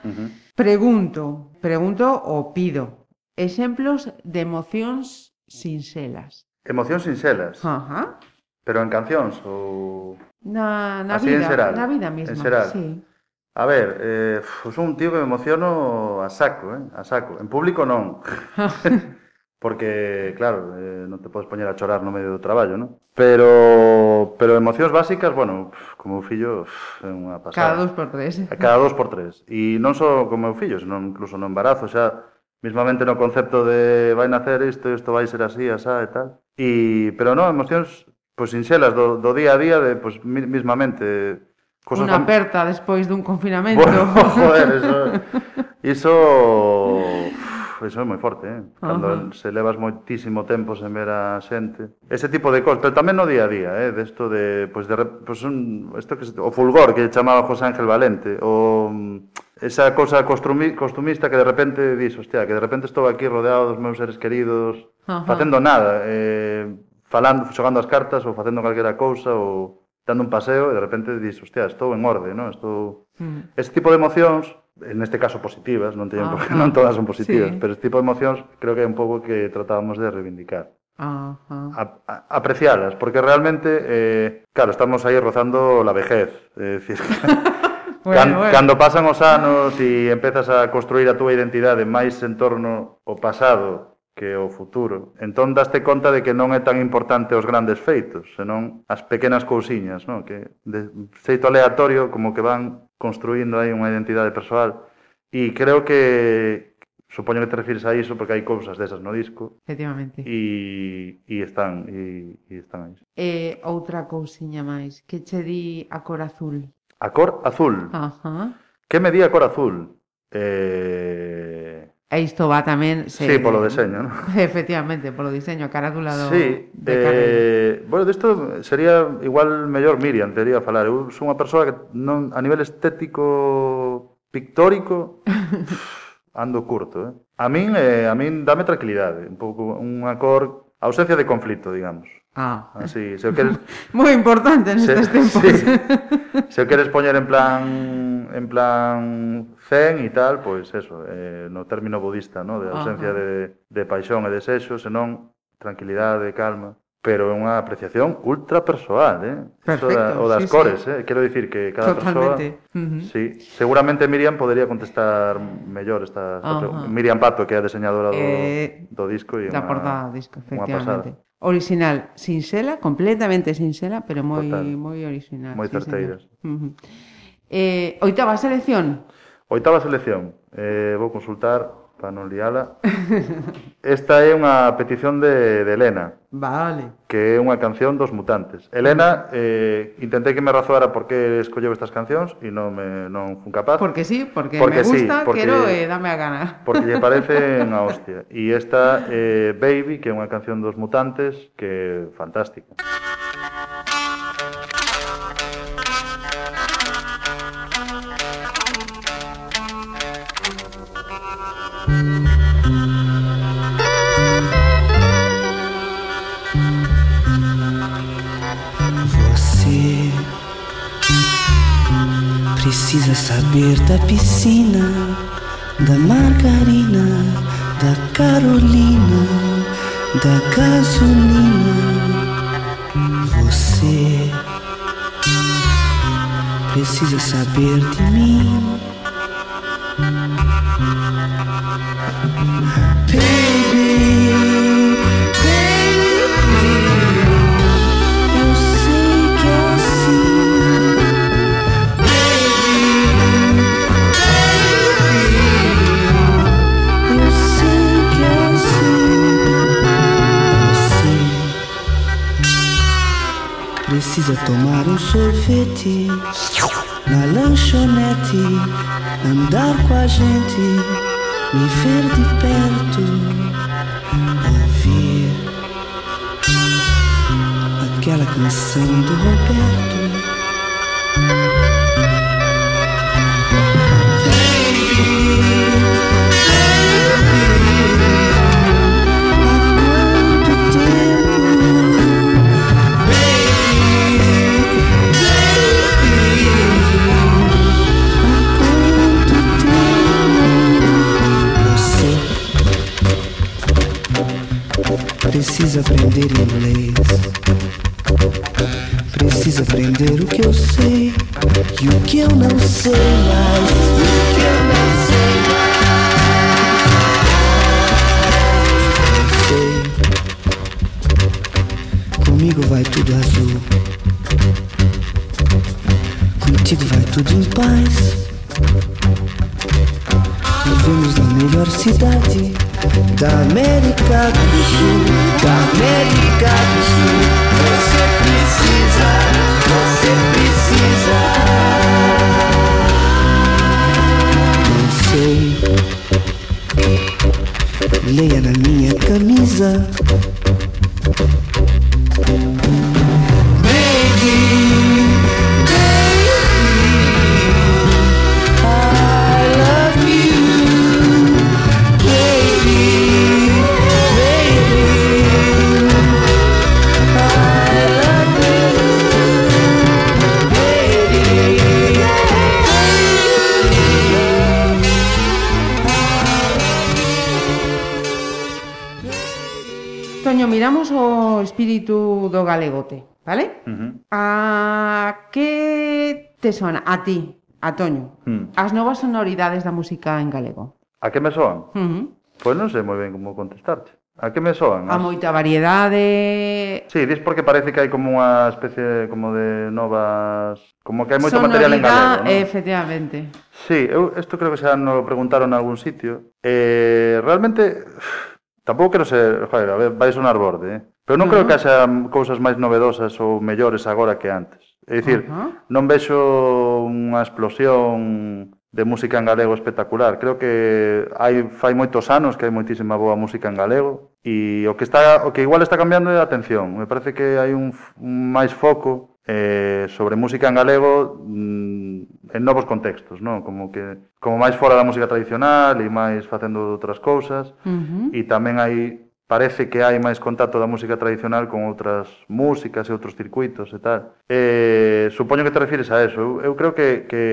Pregunto, pregunto o pido Exemplos de emocións sinxelas. Emocións sinxelas. Ajá. Pero en cancións ou na na Así vida, en xeral. na vida mesma, en xeral. sí. A ver, eh, son un tío que me emociono a saco, eh, a saco. En público non. <laughs> Porque, claro, eh, non te podes poñer a chorar no medio do traballo, non? Pero, pero emocións básicas, bueno, como fillo, é unha pasada. Cada dos por tres. Cada dos por tres. E non só como meu fillo, senón incluso no embarazo, xa, mismamente no concepto de vai nacer isto, isto vai ser así, asá e tal. E, pero non, emocións pois sinxelas do, do día a día de pois mismamente cosas Unha aperta despois dun confinamento. Bueno, <laughs> joder, eso iso eso é moi forte, eh? Cando uh -huh. se levas moitísimo tempo sen ver a xente. Ese tipo de cosas, pero tamén no día a día, eh, desto de, de pois de pois un isto que se, o fulgor que chamaba José Ángel Valente, o esa cosa costumista que de repente dis, hostia, que de repente estou aquí rodeado dos meus seres queridos, Ajá. facendo nada, eh, falando, xogando as cartas ou facendo calquera cousa ou dando un paseo e de repente dis, hostia, estou en orde, non? Estou... Mm. Este tipo de emocións, en este caso positivas, non teñen por que non todas son positivas, sí. pero este tipo de emocións creo que é un pouco que tratábamos de reivindicar. Ajá. A, a, aprecialas, porque realmente, eh, claro, estamos aí rozando la vejez, eh, es decir, <laughs> bueno, Can, bueno. Cando pasan os anos e empezas a construir a túa identidade máis en torno ao pasado que o futuro. Entón daste conta de que non é tan importante os grandes feitos, senón as pequenas cousiñas, non? que de feito aleatorio como que van construindo aí unha identidade persoal. E creo que supoño que te refires a iso porque hai cousas desas no disco. Efectivamente. E, e están e, e están aí. E outra cousiña máis, que che di a cor azul? A cor azul. Ajá. Que medía a cor azul? Eh... E isto va tamén... Se... Sí, polo deseño, non? <laughs> Efectivamente, polo diseño carátulado sí, de eh... Bueno, disto sería igual mellor Miriam, tería a falar. Eu sou unha persoa que non, a nivel estético pictórico <laughs> ando curto, eh? A min, eh, a min dame tranquilidade, un pouco unha cor Ausencia de conflito, digamos. Ah. Así, se o queres... <laughs> Moi importante nestes se, <laughs> tempos. Sí. <laughs> Se o queres poñer en plan en plan zen e tal, pois eso, eh, no término budista, no? de ausencia Ajá. de, de paixón e desexo, senón tranquilidade, calma pero é unha apreciación ultra persoal, eh? Perfecto, da, o das sí, cores, sí. eh? Quero dicir que cada Totalmente. persoa... Uh -huh. Sí, seguramente Miriam podería contestar mellor esta, esta uh -huh. pregunta. Miriam Pato, que é a diseñadora do, eh, do disco e da unha, portada do disco, efectivamente. Original, sinxela, completamente sinxela, pero moi moi original. Moi sí, certeiras. Uh -huh. Eh, oitava selección. Oitava selección. Eh, vou consultar para non liala. <laughs> Esta é unha petición de, de Elena. Vale. Que é unha canción dos mutantes. Elena, eh, intentei que me razoara por que escolleu estas cancións e non me non fun capaz. Porque sí, porque, porque me gusta, sí, porque, quero e eh, dame a gana. <laughs> Porque lle parece unha hostia. E esta, eh, Baby, que é unha canción dos mutantes, que fantástica. Música precisa saber da piscina, da margarina, da Carolina, da gasolina. Você precisa saber de mim. Precisa tomar um sorvete na lanchonete, andar com a gente, me ver de perto, ouvir aquela canção do Roberto. Precisa aprender inglês. Precisa aprender o que eu sei e o que eu não sei mais. O que eu não sei mais. Sei. Comigo vai tudo azul. Contigo vai tudo em paz. Vivemos na melhor cidade da América do Sul. Da América do Sul. Você precisa, você precisa. Não sei. Leia na minha camisa. espírito do galegote, vale? Uh -huh. A que te sona a ti, a Toño, uh -huh. as novas sonoridades da música en galego? A que me soan? Uh -huh. Pois non sei moi ben como contestarte. A que me soan? As... A moita variedade... Sí, dis porque parece que hai como unha especie como de novas... Como que hai moito Sonoridad, material en galego, non? efectivamente. Sí, eu isto creo que xa nos preguntaron en algún sitio. Eh, realmente, tampouco quero ser... Joder, a ver, vai sonar borde, eh? Pero non uh -huh. creo que haxa cousas máis novedosas ou mellores agora que antes. É dicir, uh -huh. non vexo unha explosión de música en galego espectacular. Creo que hai fai moitos anos que hai moitísima boa música en galego e o que está o que igual está cambiando é a atención. Me parece que hai un, un máis foco eh, sobre música en galego mm, en novos contextos, non? Como que como máis fora da música tradicional e máis facendo outras cousas uh -huh. e tamén hai parece que hai máis contacto da música tradicional con outras músicas e outros circuitos e tal. Eh, supoño que te refires a eso. Eu, eu creo que, que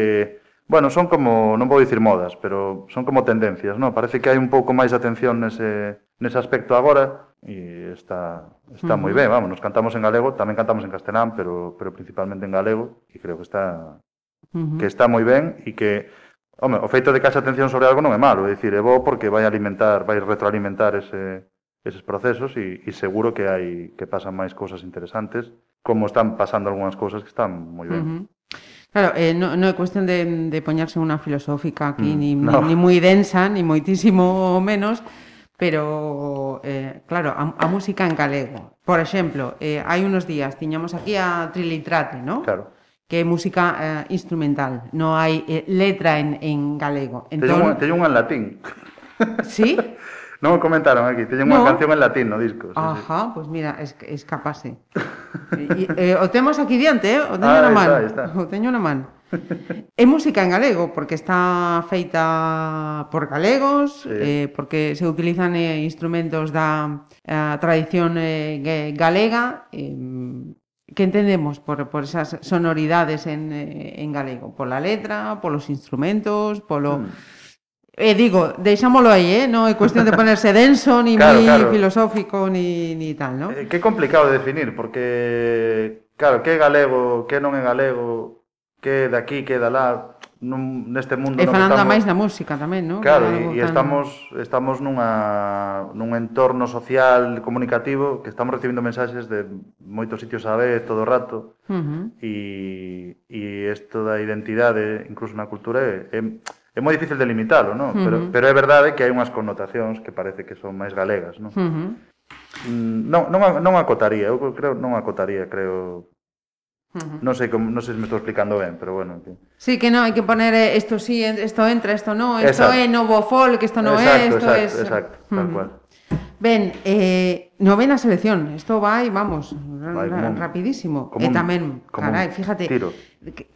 Bueno, son como, non vou dicir modas, pero son como tendencias, non? Parece que hai un pouco máis atención nese, nese aspecto agora e está, está uh -huh. moi ben, vamos, nos cantamos en galego, tamén cantamos en castelán, pero, pero principalmente en galego, e creo que está, uh -huh. que está moi ben e que Home, o feito de que haxa atención sobre algo non é malo, é dicir, é bo porque vai alimentar, vai retroalimentar ese, eses procesos e, e seguro que hai que pasan máis cousas interesantes, como están pasando algunhas cousas que están moi ben. Uh -huh. Claro, eh, non no é cuestión de, de poñarse unha filosófica aquí, mm, ni, no. ni, ni moi densa, ni moitísimo menos, pero, eh, claro, a, a música en galego. Por exemplo, eh, hai unos días tiñamos aquí a Trilitrate, ¿no? Claro. Que é música eh, instrumental, non hai eh, letra en, en galego. Entón... Teño unha en latín. Sí? <laughs> Non me comentaron aquí, teño unha No. canción en latín no disco. Sí, sí. Ajá, pues mira, es, escapase. E, e, eh, o temos aquí diante, eh? o teño Ah, na man. está, está. O teño na man. É música en galego, porque está feita por galegos, Sí. eh, porque se utilizan eh, instrumentos da eh, tradición eh, galega, eh, que entendemos por, por esas sonoridades en, eh, en galego, pola letra, polos instrumentos, polo... Mm. E eh, digo, deixámolo aí, eh? non é cuestión de <laughs> ponerse denso, ni claro, moi claro. filosófico, ni, ni tal, non? Eh, que complicado de definir, porque, claro, que é galego, que non é galego, que é daqui, que é de lá, nun, neste mundo... E falando estamos... máis da música tamén, non? Claro, e, e tan... estamos, estamos nunha, nun entorno social, comunicativo, que estamos recibindo mensaxes de moitos sitios a vez, todo o rato, uh -huh. e, e isto da identidade, incluso na cultura, é, é é moi difícil delimitalo, non? Uh -huh. pero, pero é verdade que hai unhas connotacións que parece que son máis galegas, non? Uh -huh. Mm, non, non, non acotaría, eu creo non acotaría, creo Uh -huh. Non sei como non sei se me estou explicando ben, pero bueno, que Sí, que non, hai que poner eh, isto si, sí, isto entra, isto non, isto é novo folk, isto non é, isto é Exacto, exacto, tal uh -huh. cual. Ben, eh, novena selección, isto vai, vamos, vai, como, rapidísimo. Como eh, e tamén, un, carai, fíjate, tiro.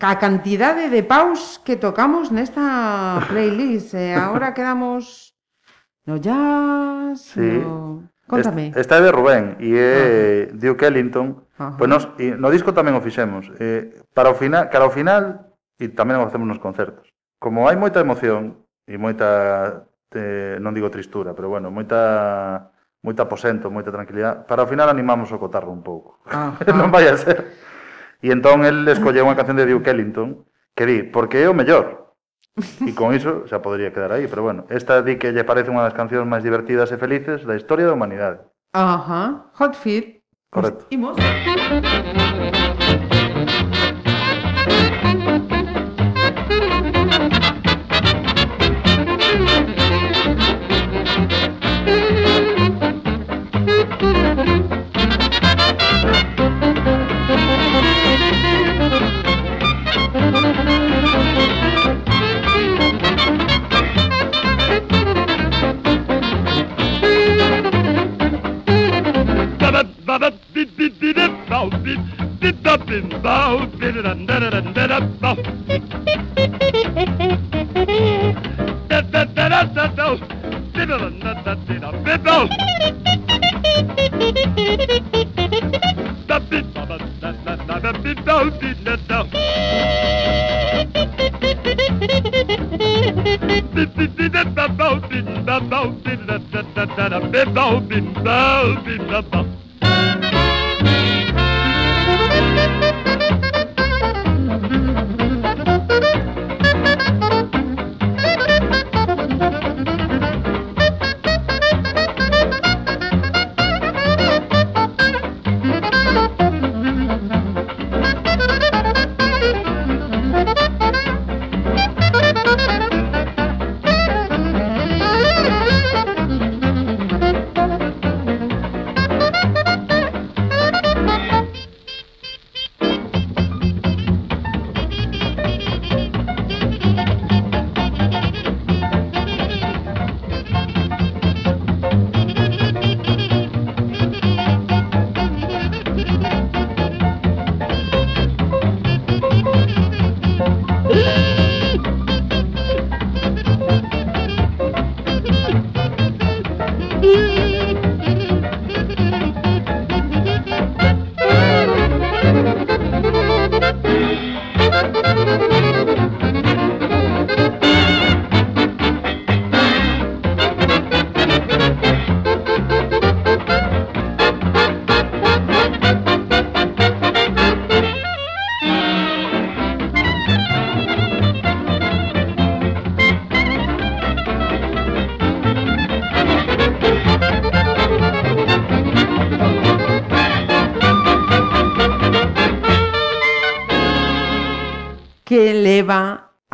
a cantidade de paus que tocamos nesta playlist, eh, <laughs> ahora quedamos no jazz, sí. no... Contame. Esta é de Rubén e é uh. Duke Ellington. Ajá. Pois nos, e no disco tamén o fixemos. Eh, para o final, cara ao final, e tamén o facemos nos concertos. Como hai moita emoción e moita eh, non digo tristura, pero bueno, moita moita aposento, moita tranquilidade, para o final animamos o cotarro un pouco. Ajá. <laughs> non vai a ser. E entón el escolleu unha canción de Duke Ellington que di, porque é o mellor. E con iso xa podría quedar aí, pero bueno, esta di que lle parece unha das cancións máis divertidas e felices da historia da humanidade. Ajá, Hot Fit. Correcto. Imos.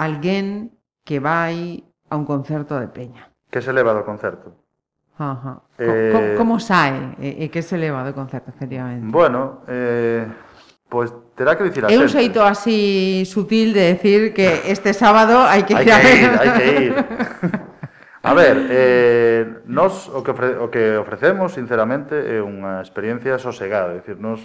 alguén que vai a un concerto de Peña. Que se leva do concerto? Ajá. Eh... Como, como sae e, e que se leva do concerto, efectivamente? Bueno, eh, pois pues terá que dicir a xente. É un xeito así sutil de decir que este sábado hai que ir a ver. Hai que ir, hai que ir. <laughs> A ver, eh, nos o que, ofre, o que ofrecemos, sinceramente, é unha experiencia sosegada. É dicir, nos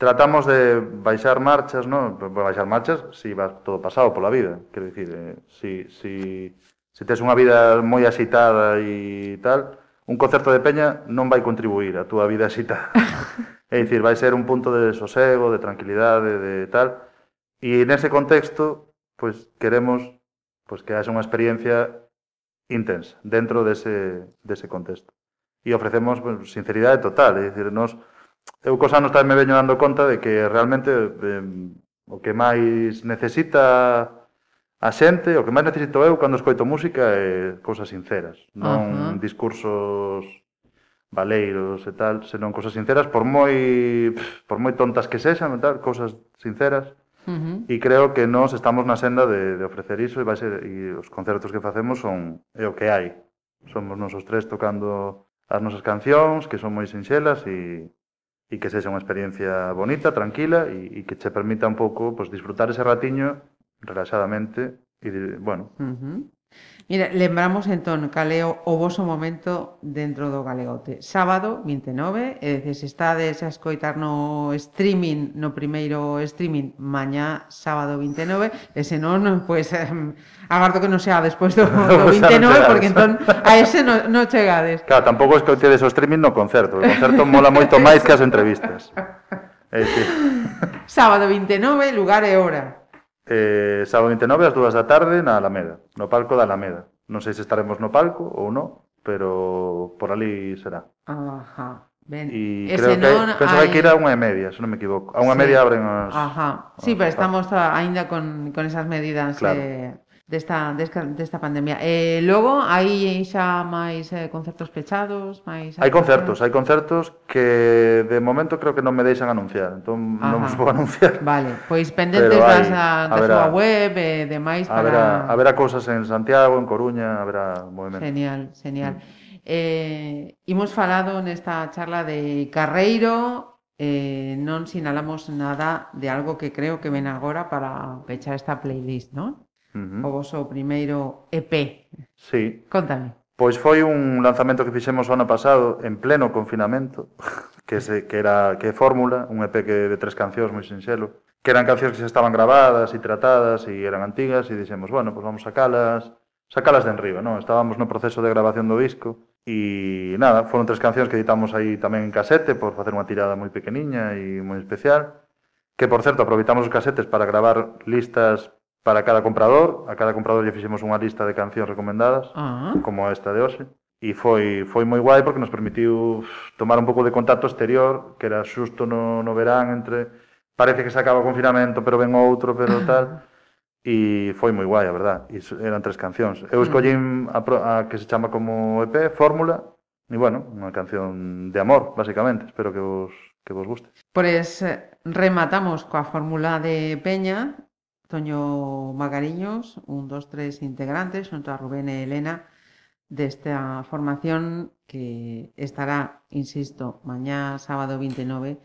tratamos de baixar marchas, non? Baixar marchas si vas todo pasado pola vida, quero dicir, eh, si, si, se tes unha vida moi axitada e tal, un concerto de peña non vai contribuir a túa vida axitada. <laughs> é dicir, vai ser un punto de sosego, de tranquilidade, de tal. E nese contexto, pois queremos pois que haxa unha experiencia intensa dentro dese, dese contexto. E ofrecemos pues, sinceridade total, é dicir, nos eu cos anos tamén me veño dando conta de que realmente eh, o que máis necesita a xente, o que máis necesito eu cando escoito música é cousas sinceras, non uh -huh. discursos valeiros e tal, senón cousas sinceras por moi pff, por moi tontas que sexan, tal, cousas sinceras. Uh -huh. E creo que nós estamos na senda de, de ofrecer iso e vai ser e os concertos que facemos son é o que hai. Somos nosos tres tocando as nosas cancións, que son moi sinxelas e e que sexa unha experiencia bonita, tranquila e, e que che permita un pouco pues, disfrutar ese ratiño relaxadamente e, bueno, uh -huh. Mira, lembramos entón caleo o voso momento dentro do Galeote. Sábado 29, e dices, estades a escoitar no streaming, no primeiro streaming, mañá sábado 29, e senón, <laughs> pois, pues, eh, agardo que non sea despois do, <laughs> do 29, porque entón a ese non no chegades. Claro, tampouco escoitedes o streaming no concerto. O concerto mola moito máis que as entrevistas. <laughs> É, sí. Sábado 29, lugar e hora eh, sábado 29 ás 2 da tarde na Alameda, no palco da Alameda. Non sei se estaremos no palco ou non, pero por ali será. Ajá. Ben. E creo que non, penso hai... que ir a unha e media, se non me equivoco. A unha sí. media abren as... Ajá. Sí, as... pero estamos a, aínda con, con esas medidas claro. eh, desta, desta, desta pandemia. Eh, logo hai xa máis eh, concertos pechados, máis Hai concertos, hai concertos que de momento creo que non me deixan anunciar, entón Ajá. non os vou <laughs> anunciar. Vale, pois pendentes Pero hai, das, ah, a, da haberá, súa web e eh, demais para haberá, haberá cousas en Santiago, en Coruña, haberá movemento. Genial, genial. Mm. Eh, imos falado nesta charla de Carreiro, eh, non sinalamos nada de algo que creo que ven agora para pechar esta playlist, non? -huh. o voso primeiro EP. Sí. Contame. Pois foi un lanzamento que fixemos o ano pasado en pleno confinamento, <laughs> que se que era que fórmula, un EP que de tres cancións moi sinxelo, que eran cancións que se estaban gravadas e tratadas e eran antigas e dixemos, bueno, pois vamos sacalas, sacalas de enriba, non? Estábamos no proceso de grabación do disco e nada, foron tres cancións que editamos aí tamén en casete por facer unha tirada moi pequeniña e moi especial, que por certo aproveitamos os casetes para gravar listas para cada comprador, a cada comprador lle fixemos unha lista de cancións recomendadas, uh -huh. como esta de hoxe, e foi foi moi guai porque nos permitiu tomar un pouco de contacto exterior, que era xusto no, no verán entre parece que se acaba o confinamento, pero ven outro, pero <laughs> tal. E foi moi guai, a verdad. E eran tres cancións. Eu ah. escollín a, a que se chama como EP, Fórmula, e bueno, unha canción de amor, basicamente. Espero que vos que vos guste. Pois eh, rematamos coa fórmula de Peña Toño Magariños, un dos tres integrantes, xunto a Rubén e Elena, desta formación que estará, insisto, mañá sábado 29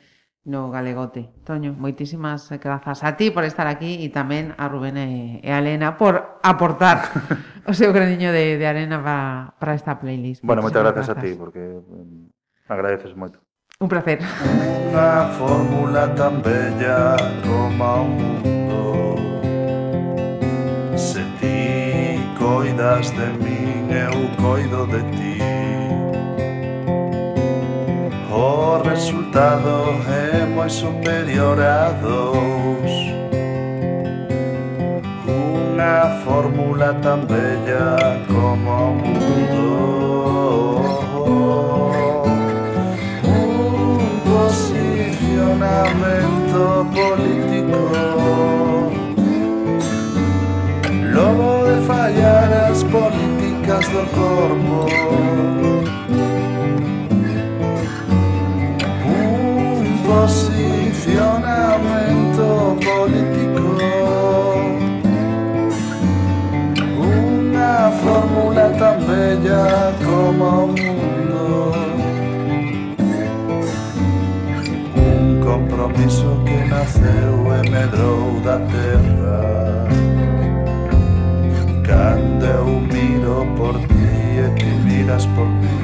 no Galegote. Toño, moitísimas grazas a ti por estar aquí e tamén a Rubén e a Elena por aportar <laughs> o seu graniño de, de arena para, para esta playlist. Bueno, moitas grazas, grazas a ti, porque um, agradeces moito. Un placer. Unha fórmula tan bella como un coidas de min, eu coido de ti O resultado é moi superior a dous Unha fórmula tan bella como o mundo. Un posicionamento político fallar as políticas do corpo. Un posicionamento político. Unha fórmula tan bella como o mundo. Un compromiso que naceu e medrou da terra. eu miro por ti e ti miras por mí.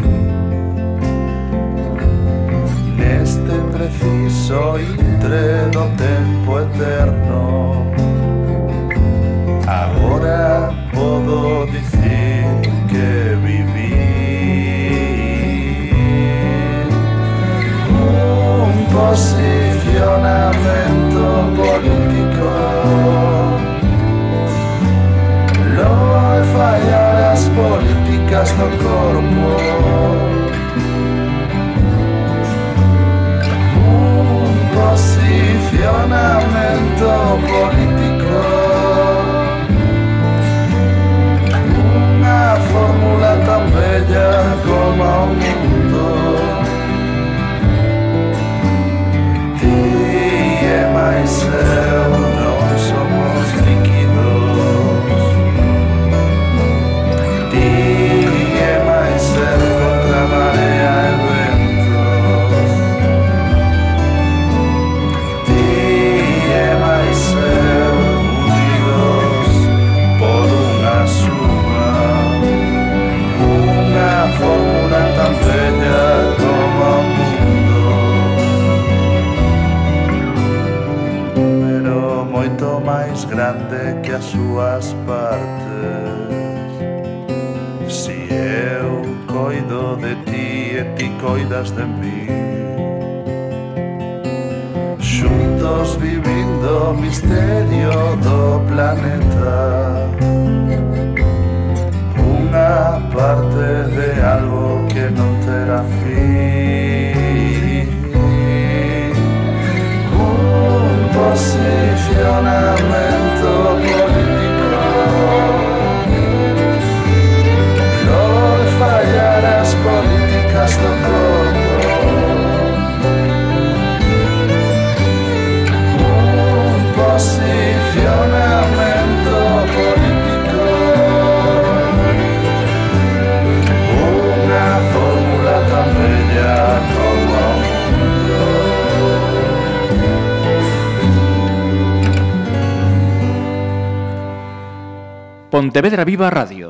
Neste preciso intre do tempo eterno Agora puedo decir que viví Un posicionamento γλυκά στο κόρπο Piedra Viva Radio.